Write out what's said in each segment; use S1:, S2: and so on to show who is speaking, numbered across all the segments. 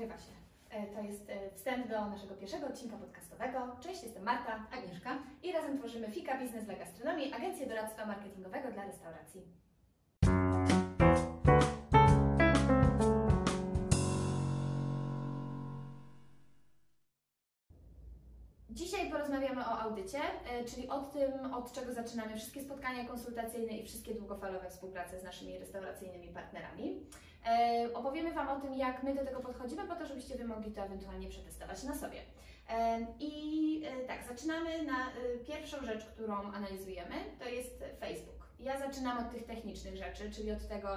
S1: nagrywa się. E, To jest e, wstęp do naszego pierwszego odcinka podcastowego. Cześć, jestem Marta
S2: Agnieszka.
S1: i razem tworzymy Fika Biznes dla Gastronomii, agencję doradztwa marketingowego dla restauracji. Dzisiaj porozmawiamy o audycie, e, czyli o tym, od czego zaczynamy wszystkie spotkania konsultacyjne i wszystkie długofalowe współprace z naszymi restauracyjnymi partnerami. E, Opowiemy Wam o tym, jak my do tego podchodzimy, po to, żebyście Wy mogli to ewentualnie przetestować na sobie. E, I e, tak, zaczynamy na pierwszą rzecz, którą analizujemy, to jest Facebook. Ja zaczynam od tych technicznych rzeczy, czyli od tego,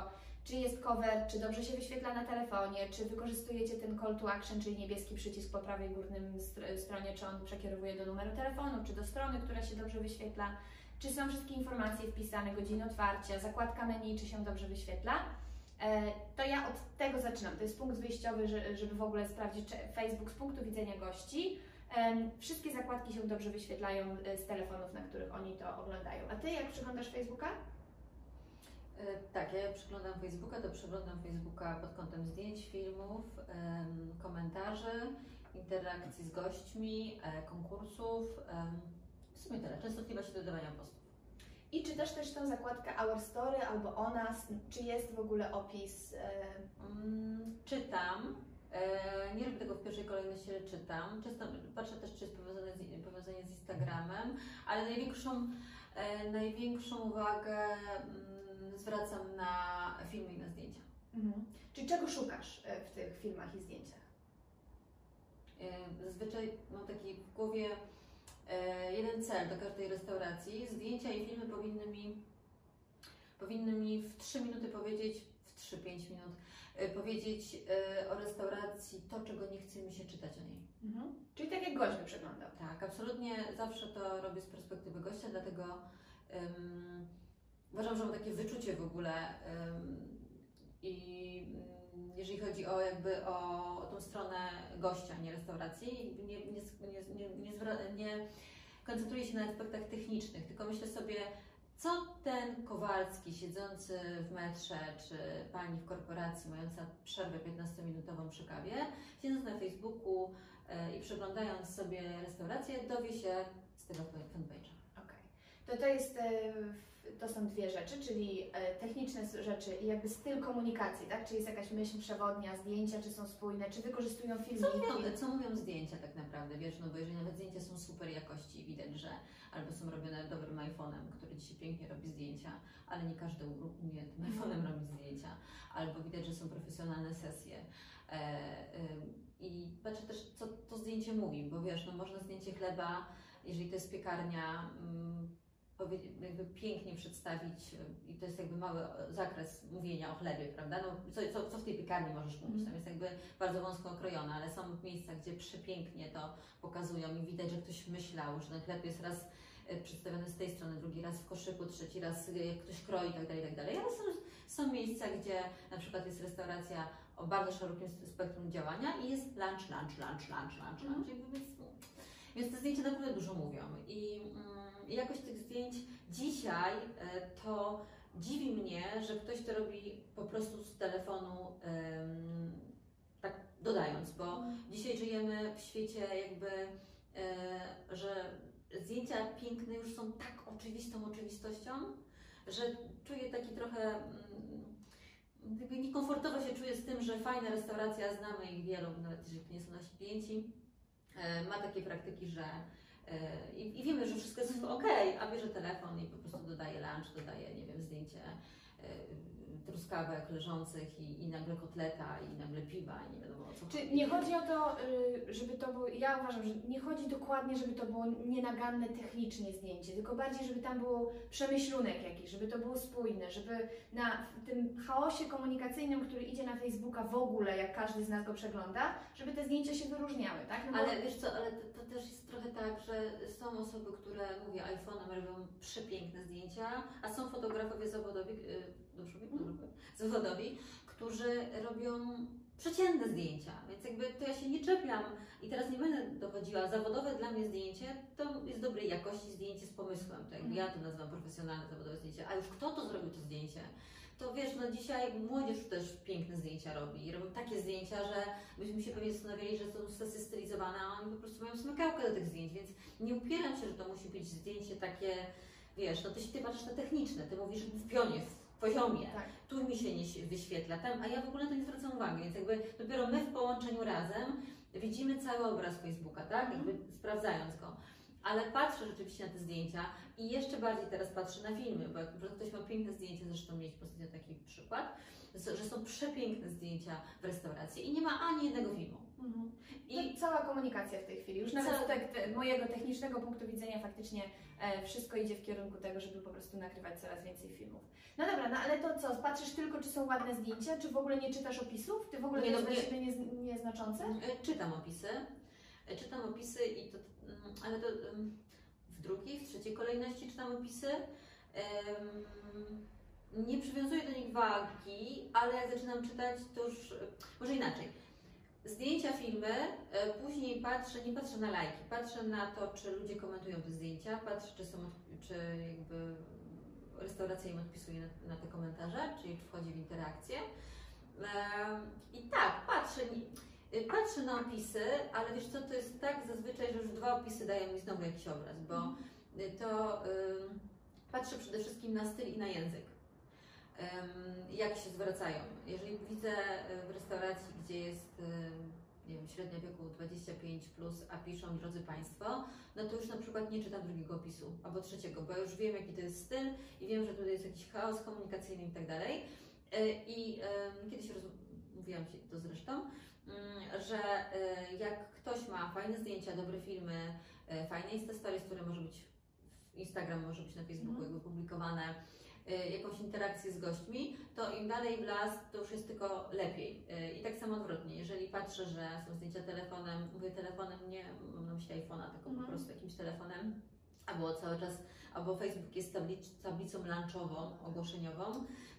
S1: czy jest cover, czy dobrze się wyświetla na telefonie, czy wykorzystujecie ten call to action, czyli niebieski przycisk po prawej górnym str- stronie, czy on przekierowuje do numeru telefonu, czy do strony, która się dobrze wyświetla, czy są wszystkie informacje wpisane, godziny otwarcia, zakładka menu, czy się dobrze wyświetla. E, To ja od tego zaczynam. To jest punkt wyjściowy, że- żeby w ogóle sprawdzić, Facebook z punktu widzenia gości. Wszystkie zakładki się dobrze wyświetlają e, z telefonów, na których oni to oglądają. A ty jak przeglądasz Facebooka?
S2: E, Tak, ja jak przeglądam Facebooka, to przeglądam Facebooka pod kątem zdjęć, filmów, komentarzy, interakcji z gośćmi, konkursów. W sumie tyle. Częstotliwość dodawania postów.
S1: I czytasz też tą zakładkę Our Story albo o nas? Czy jest w ogóle opis? e,
S2: Mm, Czytam. E, Nie robię tego w pierwszej kolejności, ale czytam. Często patrzę też, czy jest powiązane z, powiązanie z Instagramem, ale największą, e, największą uwagę mm, zwracam na filmy i na zdjęcia.
S1: Mhm. Czyli czego szukasz e, w tych filmach i zdjęciach?
S2: E, Zazwyczaj mam taki w głowie jeden cel do każdej restauracji. Zdjęcia i filmy powinny mi, powinny mi w 3 minuty powiedzieć, w 3-5 minut, e, powiedzieć e, o restauracji to, czego nie chce mi się czytać o niej.
S1: Mhm. Czyli tak jak gość by przeglądał.
S2: Tak, absolutnie zawsze to robię z perspektywy gościa, dlatego em, uważam, że mam takie wyczucie w ogóle em, i jeżeli chodzi o jakby o, tą stronę gościa, nie restauracji, nie, nie, nie, nie, nie koncentruję się na aspektach technicznych, tylko myślę sobie, co ten Kowalski siedzący w metrze, czy pani w korporacji mająca przerwę 15-minutową przy kawie, siedząc na Facebooku, e, i przeglądając sobie restaurację, dowie się z tego fanpage'a.
S1: To to jest, e, to są dwie rzeczy, czyli e, techniczne rzeczy i jakby styl komunikacji, tak? Czy jest jakaś myśl przewodnia, zdjęcia, czy są spójne, czy wykorzystują
S2: Co
S1: filmiki?
S2: mówią, co mówią zdjęcia tak naprawdę, wiesz, no bo jeżeli nawet zdjęcia są super jakości i widać, że albo są robione dobrym iPhone'em, który Ci się pięknie robi zdjęcia, ale nie każdy umie tym iPhone'em robić zdjęcia, albo widać, że są profesjonalne sesje. E, ym, I patrzę też, co to zdjęcie mówi, bo wiesz, no można zdjęcie chleba, jeżeli to jest piekarnia, mm, jakby pięknie przedstawić y, i to jest jakby mały e, zakres mówienia o chlebie, prawda? No, co, co, co w tej piekarni możesz mówić? Tam jest jakby bardzo wąsko okrojone, ale są miejsca, gdzie przepięknie to pokazują i widać, że ktoś myślał, że ten chleb jest raz e, przedstawiony z tej strony, drugi raz w koszyku, trzeci raz e, jak ktoś kroi i tak dalej, i tak dalej. Ale są, są miejsca, gdzie na przykład jest restauracja o bardzo szerokim spektrum działania i jest lunch, lunch, lunch, lunch, lunch, lunch. Jakby Więc, więc te zdjęcia naprawdę dużo mówią i mm, jakość tych zdjęć dzisiaj e, to dziwi mnie, że ktoś to robi po prostu z telefonu tak dodając, bo dzisiaj żyjemy w świecie jakby, e, że zdjęcia piękne już są tak oczywistą oczywistością, że czuję taki trochę mm, niekomfortowo się czuję z tym, że fajna restauracja, znamy ich wielu, nawet jeżeli nie są nasi klienci, e, ma takie praktyki, że i, i wiemy, że wszystko jest ok, a bierze telefon i po prostu dodaje lunch, dodaje, nie wiem, zdjęcie e, truskawek leżących i, i nagle kotleta i nagle piwa i nie wiadomo o co
S1: Czy
S2: chodzi.
S1: nie chodzi o to, y, żeby to było, ja uważam, że nie chodzi dokładnie, żeby to było nienaganne technicznie zdjęcie, tylko bardziej, żeby tam był przemyślunek jakiś, żeby to było spójne, żeby na w tym chaosie komunikacyjnym, który idzie na Facebooka w ogóle, jak każdy z nas go przegląda, żeby te zdjęcia się wyróżniały, tak? No bo-
S2: Ale wiesz co, ale to, to też jest trochę tak, że są osoby, które, mówię, iPhone'em robią przepiękne zdjęcia, a są fotografowie zawodowi, y, dobrze mówię? Zawodowi, którzy robią przeciętne zdjęcia, więc jakby to ja się nie czepiam i teraz nie będę dochodziła. Zawodowe dla mnie zdjęcie to jest dobrej jakości zdjęcie z pomysłem, to jakby ja to nazywam profesjonalne zawodowe zdjęcie, a już kto to zrobił to zdjęcie, to to wiesz, no dzisiaj młodzież też piękne zdjęcia robi. Robią takie zdjęcia, że byśmy się pewnie zastanawiali, że są sesje stylizowane, a oni po prostu mają smykałkę do tych zdjęć, więc nie upieram się, że to musi być zdjęcie takie, wiesz, no ty, ty patrzysz na techniczne, ty mówisz w pionie, poziomie,
S1: Tak.
S2: tu mi się nie wyświetla, tam, a ja w ogóle na to nie zwracam uwagi, więc jakby dopiero my w połączeniu razem widzimy cały obraz Facebooka, tak, jakby sprawdzając go. Ale patrzę rzeczywiście na te zdjęcia i jeszcze bardziej teraz patrzę na filmy, bo jak ktoś ma piękne zdjęcie, zresztą mieliśmy ostatnio taki przykład, że są przepiękne zdjęcia w restauracji i nie ma ani jednego filmu.
S1: Mhm.
S2: I
S1: I cała komunikacja w tej chwili. Już
S2: Cała-
S1: nawet z tak, te, mojego technicznego punktu widzenia faktycznie e, wszystko idzie w kierunku tego, żeby po prostu nagrywać coraz więcej filmów. No dobra, no ale to co? Patrzysz tylko, czy są ładne zdjęcia, czy w ogóle nie czytasz opisów? Ty w ogóle
S2: Nie,
S1: nie,
S2: no
S1: jest dla niez- nieznaczące?
S2: E, Czytam opisy. E, Czytam opisy i to, mm, ale to mm, w drugiej, w trzeciej kolejności czytam opisy. Nie przywiązuję do nich wagi, ale jak zaczynam czytać, to już e, może inaczej. Zdjęcia, filmy, e, później patrzę, nie patrzę na lajki, patrzę na to, czy ludzie komentują te zdjęcia, patrzę, czy są, czy jakby restauracja im odpisuje na, na te komentarze, czyli czy wchodzi w interakcję. I tak, patrzę, y, patrzę na opisy, ale wiesz co, to jest tak zazwyczaj, że już dwa opisy dają mi znowu jakiś obraz, bo y, to patrzę przede wszystkim na styl i na język. Jak się zwracają. Jeżeli widzę y, w restauracji, gdzie jest ym, nie wiem, średnia wieku 25, plus, a piszą drodzy Państwo, no to już na przykład nie czytam drugiego opisu albo trzeciego, bo już wiem, jaki to jest styl i wiem, że tutaj jest jakiś chaos komunikacyjny i tak dalej. Y, I kiedyś mówiłam Ci to zresztą, ym, że jak ktoś ma fajne zdjęcia, dobre filmy, fajne Insta Stories, które może być w Instagram, może być na Facebooku
S1: Mhm.
S2: jakby publikowane, jakąś interakcję z gośćmi, to im dalej w las, to już jest tylko lepiej. Y, I tak samo odwrotnie, jeżeli patrzę, że są zdjęcia telefonem, mówię telefonem, nie mam na myśli iPhone'a, tylko
S1: Mhm.
S2: po prostu jakimś telefonem, albo cały czas, albo Facebook jest tablic, tablicą lunchową, ogłoszeniową,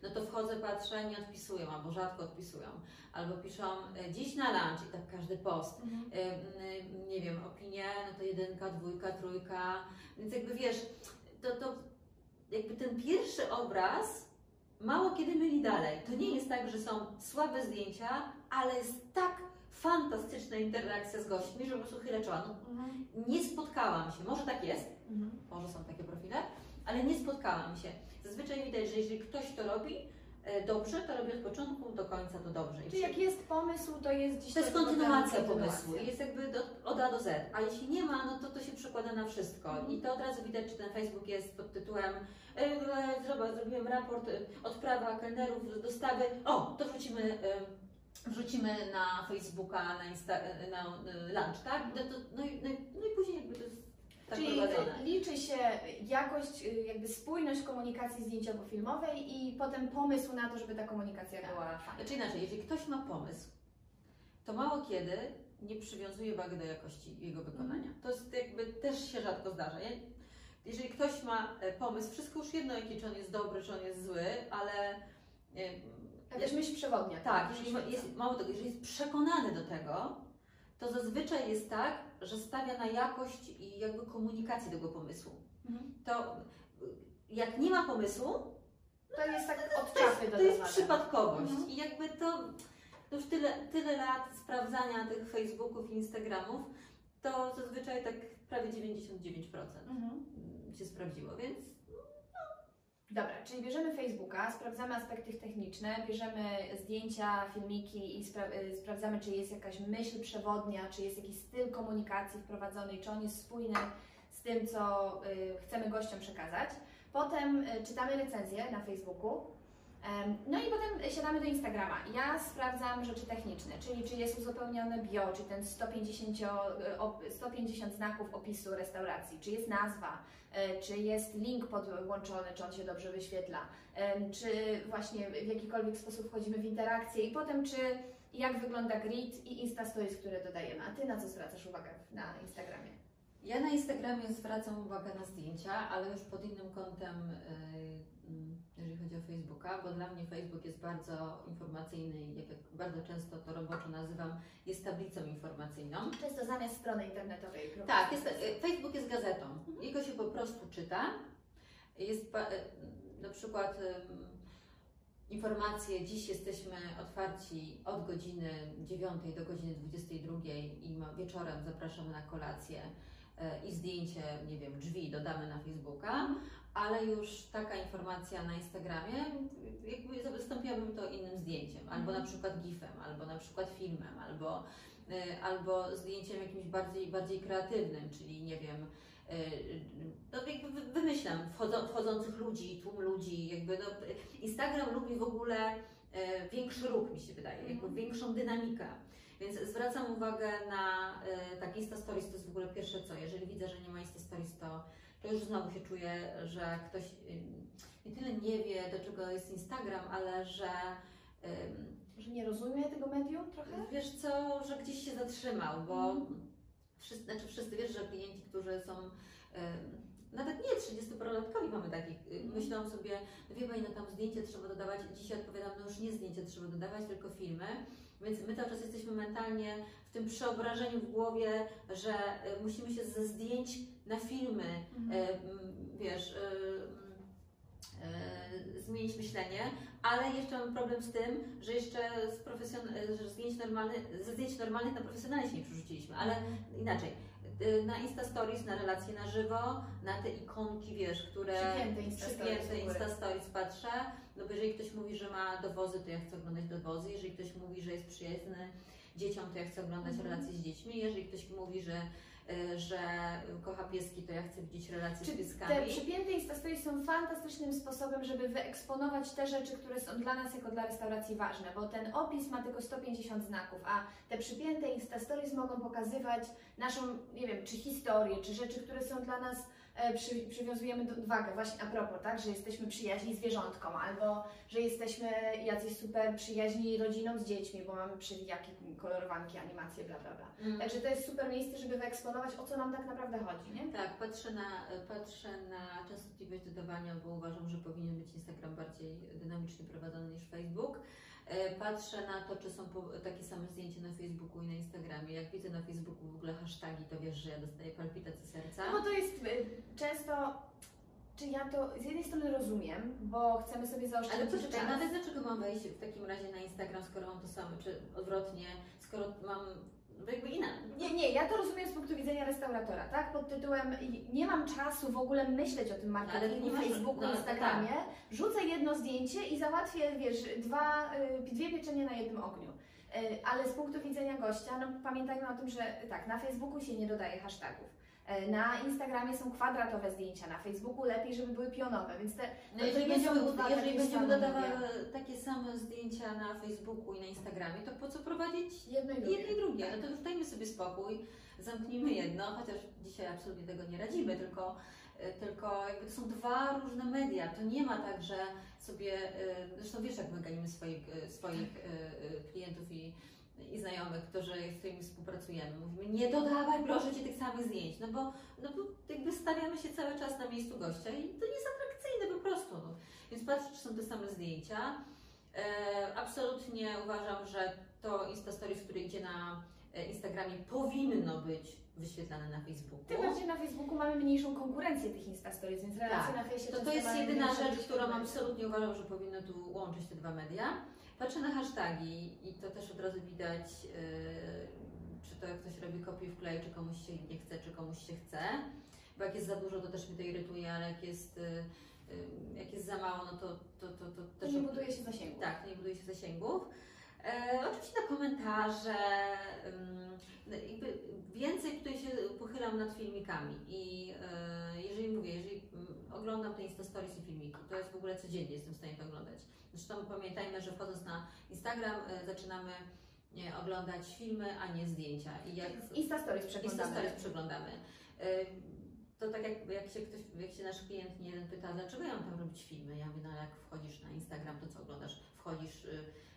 S2: no to wchodzę, patrzę, nie odpisują, albo rzadko odpisują, albo piszą y, dziś na lunch i tak każdy post.
S1: Mhm.
S2: Y, y, nie wiem, opinie, no to jedynka, dwójka, trójka, więc jakby wiesz, to, to jakby ten pierwszy obraz mało kiedy myli dalej. To nie jest tak, że są słabe zdjęcia, ale jest tak fantastyczna interakcja z gośćmi, że po prostu chylę czoła. No,
S1: Mhm.
S2: nie spotkałam się, może tak jest,
S1: Mhm.
S2: może są takie profile, ale nie spotkałam się. Zazwyczaj widać, że jeżeli ktoś to robi dobrze, to robi od początku do końca to dobrze.
S1: Czyli jak jest pomysł, to jest gdzieś
S2: to jest kontynuacja pomysłu, jest jakby do, od A do Z, a jeśli nie ma, no to to się przekłada na wszystko
S1: Mhm.
S2: i to od razu widać, czy ten Facebook jest pod tytułem e, e, zrobiłem raport, e, odprawa kelnerów, dostawy, o, to wrzucimy, e, wrzucimy na Facebooka, na, Insta, e, na e, lunch, tak? No, to, i, no, i- no i później jakby to jest tak
S1: Czyli
S2: prowadzone.
S1: liczy się jakość, y, jakby spójność komunikacji zdjęciowo-filmowej i potem pomysł na to, żeby ta komunikacja
S2: Tak.
S1: była fajna.
S2: Znaczy inaczej, jeżeli ktoś ma pomysł, to mało kiedy nie przywiązuje wagi do jakości jego wykonania. To jest jakby też się rzadko zdarza. Ja, jeżeli ktoś ma e, pomysł, wszystko już jedno, jaki czy on jest dobry, czy on jest zły, ale e,
S1: Jakaś myśl przewodnia.
S2: tak, jeżeli jest, mało tego, jeżeli jest przekonany do tego, to zazwyczaj jest tak, że stawia na jakość i jakby komunikację tego pomysłu.
S1: Mhm.
S2: To jak nie ma pomysłu,
S1: To jest tak od czapy
S2: to jest przypadkowość
S1: Mhm.
S2: i jakby to, to już tyle, tyle lat sprawdzania tych Facebooków i Instagramów, to zazwyczaj tak prawie 99%
S1: Mhm.
S2: się sprawdziło, więc
S1: Dobra, czyli bierzemy Facebooka, sprawdzamy aspekty techniczne, bierzemy zdjęcia, filmiki i spra- y, sprawdzamy, czy jest jakaś myśl przewodnia, czy jest jakiś styl komunikacji wprowadzony, czy on jest spójny z tym, co y, chcemy gościom przekazać. Potem y, czytamy recenzje na Facebooku. No i potem siadamy do Instagrama. Ja sprawdzam rzeczy techniczne, czyli czy jest uzupełnione bio, czy ten 150, y, op- 150 znaków opisu restauracji, czy jest nazwa, e, czy jest link podłączony, czy on się dobrze wyświetla, czy właśnie w jakikolwiek sposób wchodzimy w interakcję i potem czy jak wygląda grid i Insta Stories, które dodajemy. A Ty na co zwracasz uwagę na Instagramie?
S2: ja na Instagramie zwracam uwagę na zdjęcia, ale już pod innym kątem, mm, jeżeli chodzi o Facebooka, bo dla mnie Facebook jest bardzo informacyjny i jak, bardzo często to roboczo nazywam, jest tablicą informacyjną.
S1: Często zamiast strony internetowej.
S2: Tak, jest, e, Facebook jest gazetą. Jego się po prostu czyta. Jest e, na przykład informacje. Dziś jesteśmy otwarci od godziny 9 do godziny 22 i wieczorem zapraszamy na kolację i zdjęcie, nie wiem, drzwi dodamy na Facebooka, ale już taka informacja na Instagramie, jakby zastąpiłabym to innym zdjęciem, albo na przykład gifem, albo na przykład filmem, albo, e, albo zdjęciem jakimś bardziej, bardziej kreatywnym, czyli nie wiem, e, no jakby wymyślam, wchodzących ludzi, tłum ludzi, jakby no, Instagram lubi w ogóle e, większy ruch, mi się wydaje, jakby mhm. większą dynamikę. Więc zwracam uwagę na tak Insta Stories, to jest w ogóle pierwsze co. Jeżeli widzę, że nie ma Insta Stories, to, to już znowu się czuję, że ktoś nie tyle nie wie, do czego jest Instagram, ale że
S1: że nie rozumie tego medium trochę?
S2: Wiesz co, że gdzieś się zatrzymał, bo mm. wszyscy, znaczy wszyscy wiesz, że klienci, którzy są nawet nie 30-parolatkowi mamy takich, mm. myślą sobie, no wie Pani, no tam zdjęcie trzeba dodawać, dzisiaj odpowiadam, no już nie zdjęcie trzeba dodawać, tylko filmy, więc my cały czas jesteśmy mentalnie w tym przeobrażeniu w głowie, że y, musimy się ze zdjęć na filmy, mm. wiesz, y, E, zmienić myślenie, ale jeszcze mam problem z tym, że jeszcze z profesjon- że zdjęć normalnych, ze zdjęć normalnych na profesjonalnie się nie przerzuciliśmy, ale inaczej. E, na Insta Stories, na relacje na żywo, na te ikonki, wiesz, które
S1: przypięte Insta,
S2: przypięte Insta Stories patrzę, no bo jeżeli ktoś mówi, że ma dowozy, to ja chcę oglądać dowozy, jeżeli ktoś mówi, że jest przyjazny dzieciom, to ja chcę oglądać -hmm. relacje z dziećmi, jeżeli ktoś mówi, że Y, że kocha pieski, to ja chcę widzieć relacje Czy z pieskami.
S1: Te przypięte Instastories są fantastycznym sposobem, żeby wyeksponować te rzeczy, które są dla nas jako dla restauracji ważne, bo ten opis ma tylko 150 znaków, a te przypięte Instastories mogą pokazywać naszą, nie wiem, czy historię, czy rzeczy, które są dla nas przy, przywiązujemy do, wagę właśnie a propos, tak, że jesteśmy przyjaźni zwierzątkom, albo że jesteśmy jacyś super przyjaźni rodziną z dziećmi, bo mamy przewijaki, kolorowanki, animacje, bla, bla, bla. Mm. Także to jest super miejsce, żeby wyeksponować, o co nam tak naprawdę chodzi, nie?
S2: Tak, patrzę na, patrzę na częstotliwość dodawania, bo uważam, że powinien być Instagram bardziej dynamicznie prowadzony niż Facebook. E, patrzę na to, czy są takie same zdjęcia na Facebooku i na Instagramie. Jak widzę na Facebooku w ogóle hashtagi, to wiesz, że ja dostaję palpitację serca.
S1: No bo to jest y, często czy ja to z jednej strony rozumiem, bo chcemy sobie zaoszczędzić
S2: Ale poczekaj, nawet dlaczego mam wejść w takim razie na Instagram, skoro mam to samo, czy odwrotnie, skoro mam no jakby inaczej.
S1: Nie, nie, ja to rozumiem z punktu widzenia restauratora, tak? Pod tytułem nie mam czasu w ogóle myśleć o tym marketingu na Facebooku, no, Instagramie. Tak. Rzucę jedno zdjęcie i załatwię, wiesz, dwa, y, dwie pieczenie na jednym ogniu. Y, ale z punktu widzenia gościa, no pamiętajmy o tym, że tak, na Facebooku się nie dodaje hashtagów. E, na Instagramie są kwadratowe zdjęcia, na Facebooku lepiej, żeby były pionowe, więc te
S2: no jeżeli będziemy, jeżeli będziemy dodawały takie same zdjęcia na Facebooku i na Instagramie, to po co prowadzić
S1: jedno i drugie?
S2: Jedno i drugie. No to już dajmy sobie spokój, zamknijmy jedno, chociaż dzisiaj absolutnie tego nie radzimy, tylko e, tylko jakby to są dwa różne media. To nie ma tak, że sobie, e, zresztą wiesz jak my ganimy swoich, swoich klientów i i znajomych, którzy, z którymi współpracujemy. Mówimy, nie dodawaj proszę Cię tych samych zdjęć, no bo, no bo jakby stawiamy się cały czas na miejscu gościa i to nie jest atrakcyjne po prostu. No. Więc patrz, czy są te same zdjęcia. E, absolutnie uważam, że to Insta Stories, które idzie na e, Instagramie powinno być wyświetlane na Facebooku.
S1: Tym bardziej na Facebooku mamy mniejszą konkurencję tych Insta Stories, więc relacje
S2: tak.
S1: na Facebooku
S2: to, to jest jedyna rzecz, którą absolutnie uważam, że powinno tu łączyć te dwa media. Patrzę na hasztagi i to też od razu widać, yy, czy to ktoś robi kopię w klej, czy komuś się nie chce, czy komuś się chce. Bo jak jest za dużo, to też mnie to irytuje, ale jak jest, yy, jak jest za mało, no to, to, to, to też.
S1: nie buduje się zasięgów.
S2: Tak, nie buduje się zasięgów. E, oczywiście na komentarze, jakby więcej tutaj się pochylam nad filmikami i e, jeżeli mówię, jeżeli oglądam te Insta Stories i filmiki, to jest w ogóle codziennie, jestem w stanie to oglądać. Zresztą pamiętajmy, że wchodząc na Instagram e, zaczynamy nie, oglądać filmy, a nie zdjęcia.
S1: I jak Insta Stories przeglądamy.
S2: Insta Stories przeglądamy. To tak jak, jak, się ktoś, jak się nasz klient nie jeden pyta, dlaczego ja mam tam robić filmy? Ja mówię, no jak wchodzisz na Instagram, to co oglądasz? Wchodzisz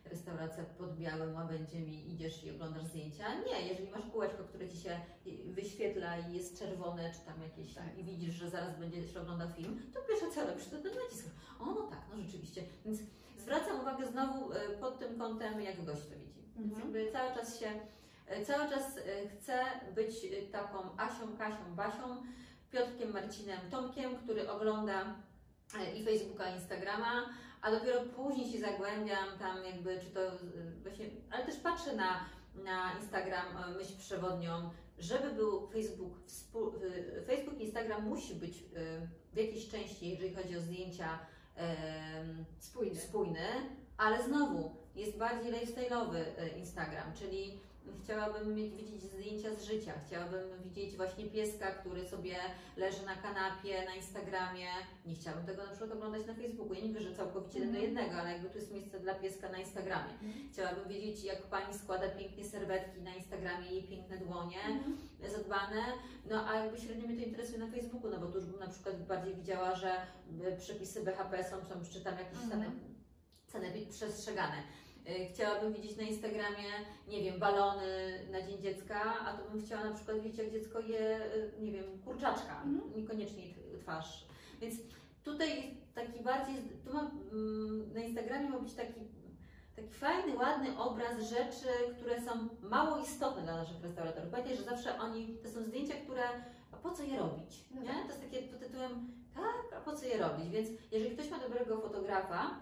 S2: restauracja pod białym łabędziem i idziesz i oglądasz zdjęcia. Nie, jeżeli masz kółeczko, które ci się wyświetla i jest czerwone, czy tam jakieś tak. i widzisz, że zaraz będziesz oglądał film, to pierwsze co robisz, to ten nacisk. O, no tak, no rzeczywiście. Więc zwracam uwagę znowu y, pod tym kątem, jak gość to widzi. Mhm. Cały czas się, y, cały czas chcę być taką Asią, Kasią, Basią, Piotrkiem, Marcinem, Tomkiem, który ogląda i Facebooka, i Instagrama, a dopiero później się zagłębiam tam jakby, czy to właśnie, ale też patrzę na, na Instagram myśl przewodnią, żeby był Facebook, Facebook Instagram musi być w jakiejś części, jeżeli chodzi o zdjęcia, spójny. spójny, ale znowu jest bardziej lifestyle'owy Instagram, czyli Chciałabym mieć, widzieć zdjęcia z życia, chciałabym widzieć właśnie pieska, który sobie leży na kanapie, na Instagramie. Nie chciałabym tego na przykład oglądać na Facebooku. Ja nie mówię, że całkowicie mm. do jednego, ale jakby tu jest miejsce dla pieska na Instagramie. Mm. Chciałabym wiedzieć, jak Pani składa pięknie serwetki na Instagramie, jej piękne dłonie mm. zadbane. No a jakby średnio mnie to interesuje na Facebooku, no bo tu już bym na przykład bardziej widziała, że przepisy BHP są, są czy tam jakieś mm. ceny przestrzegane. Y, chciałabym widzieć na Instagramie, nie wiem, balony na Dzień Dziecka, a to bym chciała na przykład widzieć, jak dziecko je, y, nie wiem, kurczaczka, mhm. niekoniecznie twarz. Więc tutaj taki bardziej, tu ma, mm, na Instagramie ma być taki, taki fajny, ładny obraz rzeczy, które są mało istotne dla naszych restauratorów. Pamiętaj, że zawsze oni, to są zdjęcia, które, a po co je robić, no nie? Tak. To jest takie pod tytułem, tak, a po co je robić? Więc jeżeli ktoś ma dobrego fotografa,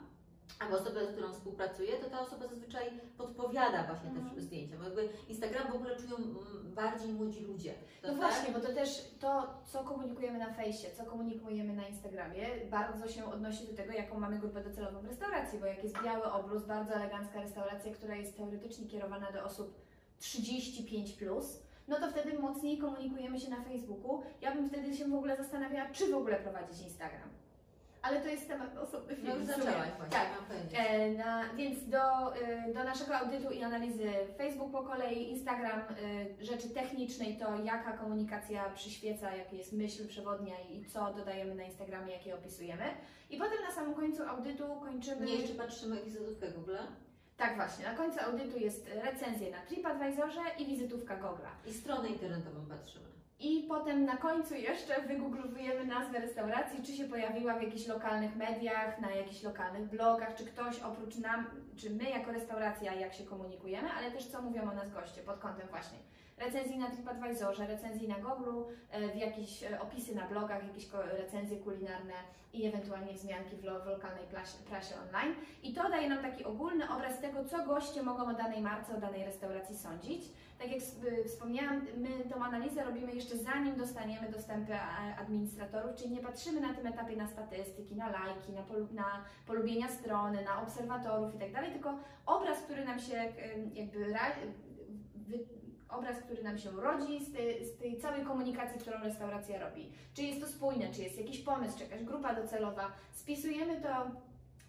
S2: albo osobę, z którą współpracuję, to ta osoba zazwyczaj podpowiada właśnie te mhm. zdjęcia. Bo jakby Instagram w ogóle czują bardziej młodzi ludzie.
S1: To no tak? właśnie, bo to też to, co komunikujemy na fejsie, co komunikujemy na Instagramie, bardzo się odnosi do tego, jaką mamy grupę docelową w restauracji, bo jak jest biały obrus, bardzo elegancka restauracja, która jest teoretycznie kierowana do osób 35+, plus, no to wtedy mocniej komunikujemy się na Facebooku. Ja bym wtedy się w ogóle zastanawiała, czy w ogóle prowadzić Instagram ale to jest temat osobny film.
S2: No już zaczęłaś właśnie,
S1: tak. E, na, więc do, y, do naszego audytu i analizy Facebook po kolei, Instagram, y, rzeczy technicznej, to jaka komunikacja przyświeca, jaka jest myśl przewodnia i co dodajemy na Instagramie, jakie opisujemy. I potem na samym końcu audytu kończymy...
S2: Nie, jeszcze patrzymy wizytówkę Google.
S1: Tak właśnie, na końcu audytu jest recenzja na TripAdvisorze i wizytówka Google'a.
S2: I stronę internetową patrzymy.
S1: I potem na końcu jeszcze wygooglujemy nazwę restauracji, czy się pojawiła w jakichś lokalnych mediach, na jakichś lokalnych blogach, czy ktoś oprócz nam, czy my jako restauracja, jak się komunikujemy, ale też co mówią o nas goście pod kątem właśnie recenzji na TripAdvisorze, recenzji na Google, e, w jakieś e, opisy na blogach, jakieś recenzje kulinarne i ewentualnie wzmianki w, lo, w lokalnej prasie, online. I to daje nam taki ogólny obraz tego, co goście mogą o danej marce, o danej restauracji sądzić. Tak jak wspomniałam, my tą analizę robimy jeszcze zanim dostaniemy dostępy administratorów, czyli nie patrzymy na tym etapie na statystyki, na lajki, na, polu na polubienia strony, na obserwatorów itd., tak tylko obraz, który nam się jakby obraz, który nam się rodzi z tej, z tej, całej komunikacji, którą restauracja robi. Czy jest to spójne, czy jest jakiś pomysł, czy jakaś grupa docelowa. Spisujemy to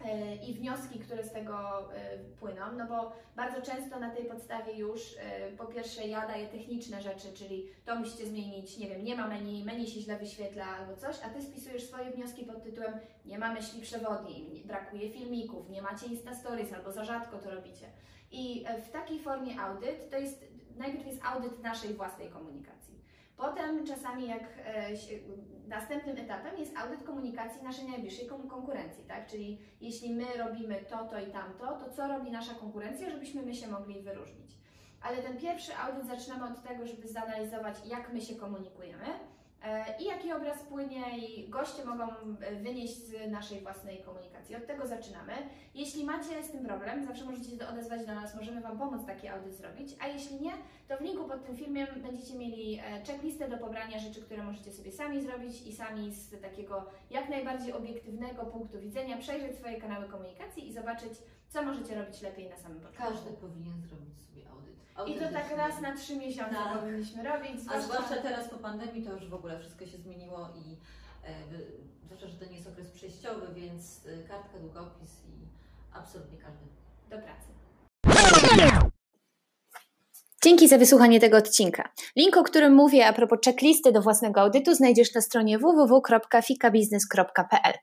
S1: e, i wnioski, które z tego e, płyną, no bo bardzo często na tej podstawie już e, po pierwsze ja daję techniczne rzeczy, czyli to musicie zmienić, nie wiem, nie ma menu, menu się źle wyświetla albo coś, a Ty spisujesz swoje wnioski pod tytułem nie ma myśli przewodni, brakuje filmików, nie macie Insta Stories albo za rzadko to robicie. I w takiej formie audyt to jest najpierw jest audyt naszej własnej komunikacji. Potem czasami jak e, następnym etapem jest audyt komunikacji naszej najbliższej konkurencji, tak? Czyli jeśli my robimy to, to i tamto, to co robi nasza konkurencja, żebyśmy my się mogli wyróżnić. Ale ten pierwszy audyt zaczynamy od tego, żeby zanalizować, jak my się komunikujemy, i jaki obraz płynie i goście mogą e, wynieść z naszej własnej komunikacji. Od tego zaczynamy. Jeśli macie z tym problem, zawsze możecie się odezwać do nas, możemy Wam pomóc taki audyt zrobić, a jeśli nie, to w linku pod tym filmem będziecie mieli e, checklistę do pobrania rzeczy, które możecie sobie sami zrobić i sami z takiego jak najbardziej obiektywnego punktu widzenia przejrzeć swoje kanały komunikacji i zobaczyć, co możecie robić lepiej na samym początku.
S2: Każdy powinien zrobić sobie audyt.
S1: I to tak raz na trzy miesiące tak. powinniśmy robić.
S2: Zwłaszcza... A zwłaszcza teraz po pandemii to już w ogóle wszystko się zmieniło i e, zwłaszcza, że to nie jest okres przejściowy, więc e, kartka, długopis i absolutnie każdy.
S1: Do pracy.
S3: Dzięki za wysłuchanie tego odcinka. Link, o którym mówię a propos checklisty do własnego audytu znajdziesz na stronie www.fikabiznes.pl.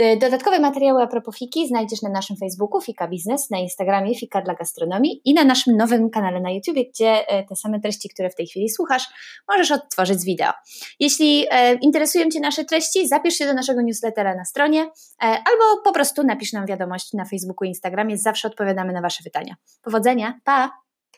S3: Y, dodatkowe materiały a propos Fiki znajdziesz na naszym Facebooku Fika Biznes, na Instagramie Fika dla Gastronomii i na naszym nowym kanale na YouTube, gdzie y, te same treści, które w tej chwili słuchasz, możesz odtworzyć z wideo. Jeśli y, interesują Cię nasze treści, zapisz się do naszego newslettera na stronie albo po prostu napisz nam wiadomość na Facebooku i Instagramie, zawsze odpowiadamy na Wasze pytania. Powodzenia, pa!